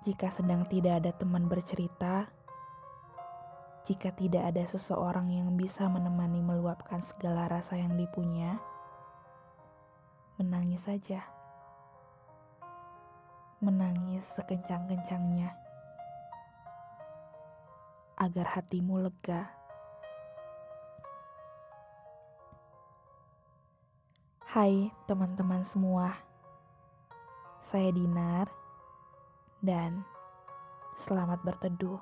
Jika sedang tidak ada teman bercerita, jika tidak ada seseorang yang bisa menemani meluapkan segala rasa yang dipunya, menangis saja. Menangis sekencang-kencangnya agar hatimu lega. Hai teman-teman semua, saya Dinar dan selamat berteduh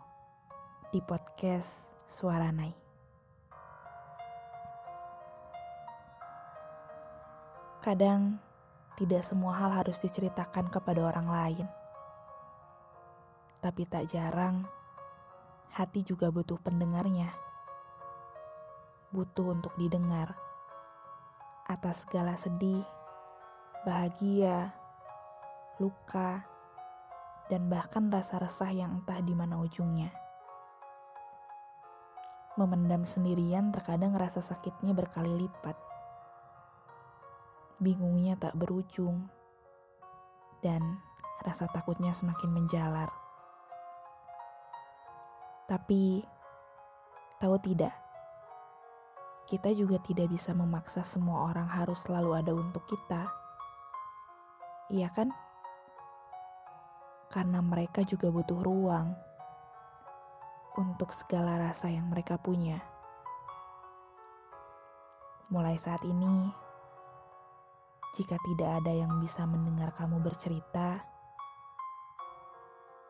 di podcast Suara Nai. Kadang tidak semua hal harus diceritakan kepada orang lain, tapi tak jarang hati juga butuh pendengarnya, butuh untuk didengar atas segala sedih, bahagia, luka dan bahkan rasa resah yang entah di mana ujungnya. Memendam sendirian terkadang rasa sakitnya berkali lipat. Bingungnya tak berujung. Dan rasa takutnya semakin menjalar. Tapi, tahu tidak, kita juga tidak bisa memaksa semua orang harus selalu ada untuk kita. Iya kan? Karena mereka juga butuh ruang untuk segala rasa yang mereka punya. Mulai saat ini, jika tidak ada yang bisa mendengar kamu bercerita,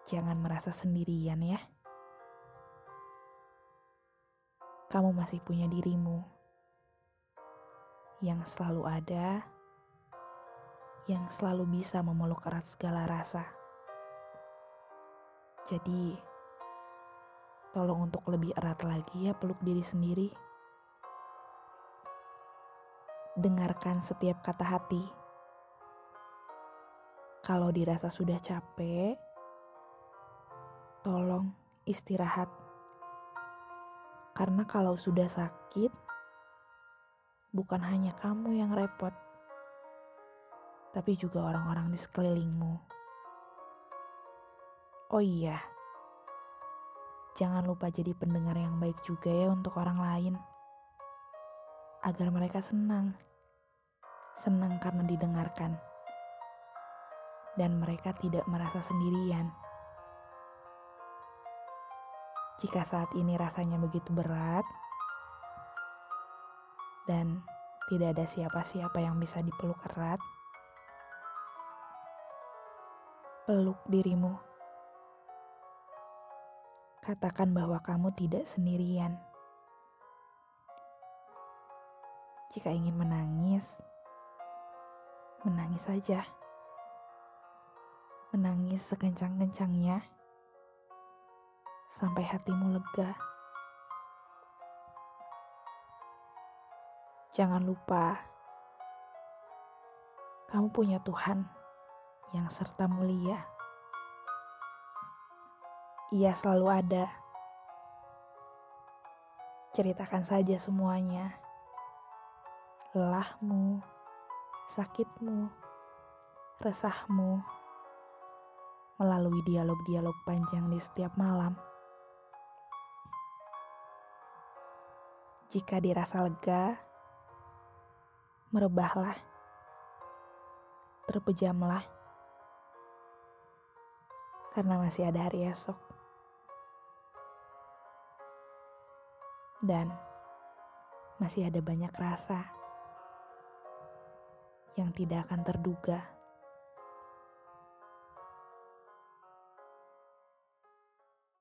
jangan merasa sendirian ya. Kamu masih punya dirimu yang selalu ada, yang selalu bisa memeluk erat segala rasa. Jadi, tolong untuk lebih erat lagi ya peluk diri sendiri. Dengarkan setiap kata hati. Kalau dirasa sudah capek, tolong istirahat. Karena kalau sudah sakit, bukan hanya kamu yang repot, tapi juga orang-orang di sekelilingmu. Oh iya, jangan lupa jadi pendengar yang baik juga ya untuk orang lain, agar mereka senang, senang karena didengarkan, dan mereka tidak merasa sendirian. Jika saat ini rasanya begitu berat, dan tidak ada siapa-siapa yang bisa dipeluk erat, peluk dirimu katakan bahwa kamu tidak sendirian. Jika ingin menangis, menangis saja. Menangis sekencang-kencangnya sampai hatimu lega. Jangan lupa, kamu punya Tuhan yang serta mulia. Ia selalu ada. Ceritakan saja semuanya. Lelahmu, sakitmu, resahmu, melalui dialog-dialog panjang di setiap malam. Jika dirasa lega, merebahlah, terpejamlah, karena masih ada hari esok. Dan masih ada banyak rasa yang tidak akan terduga.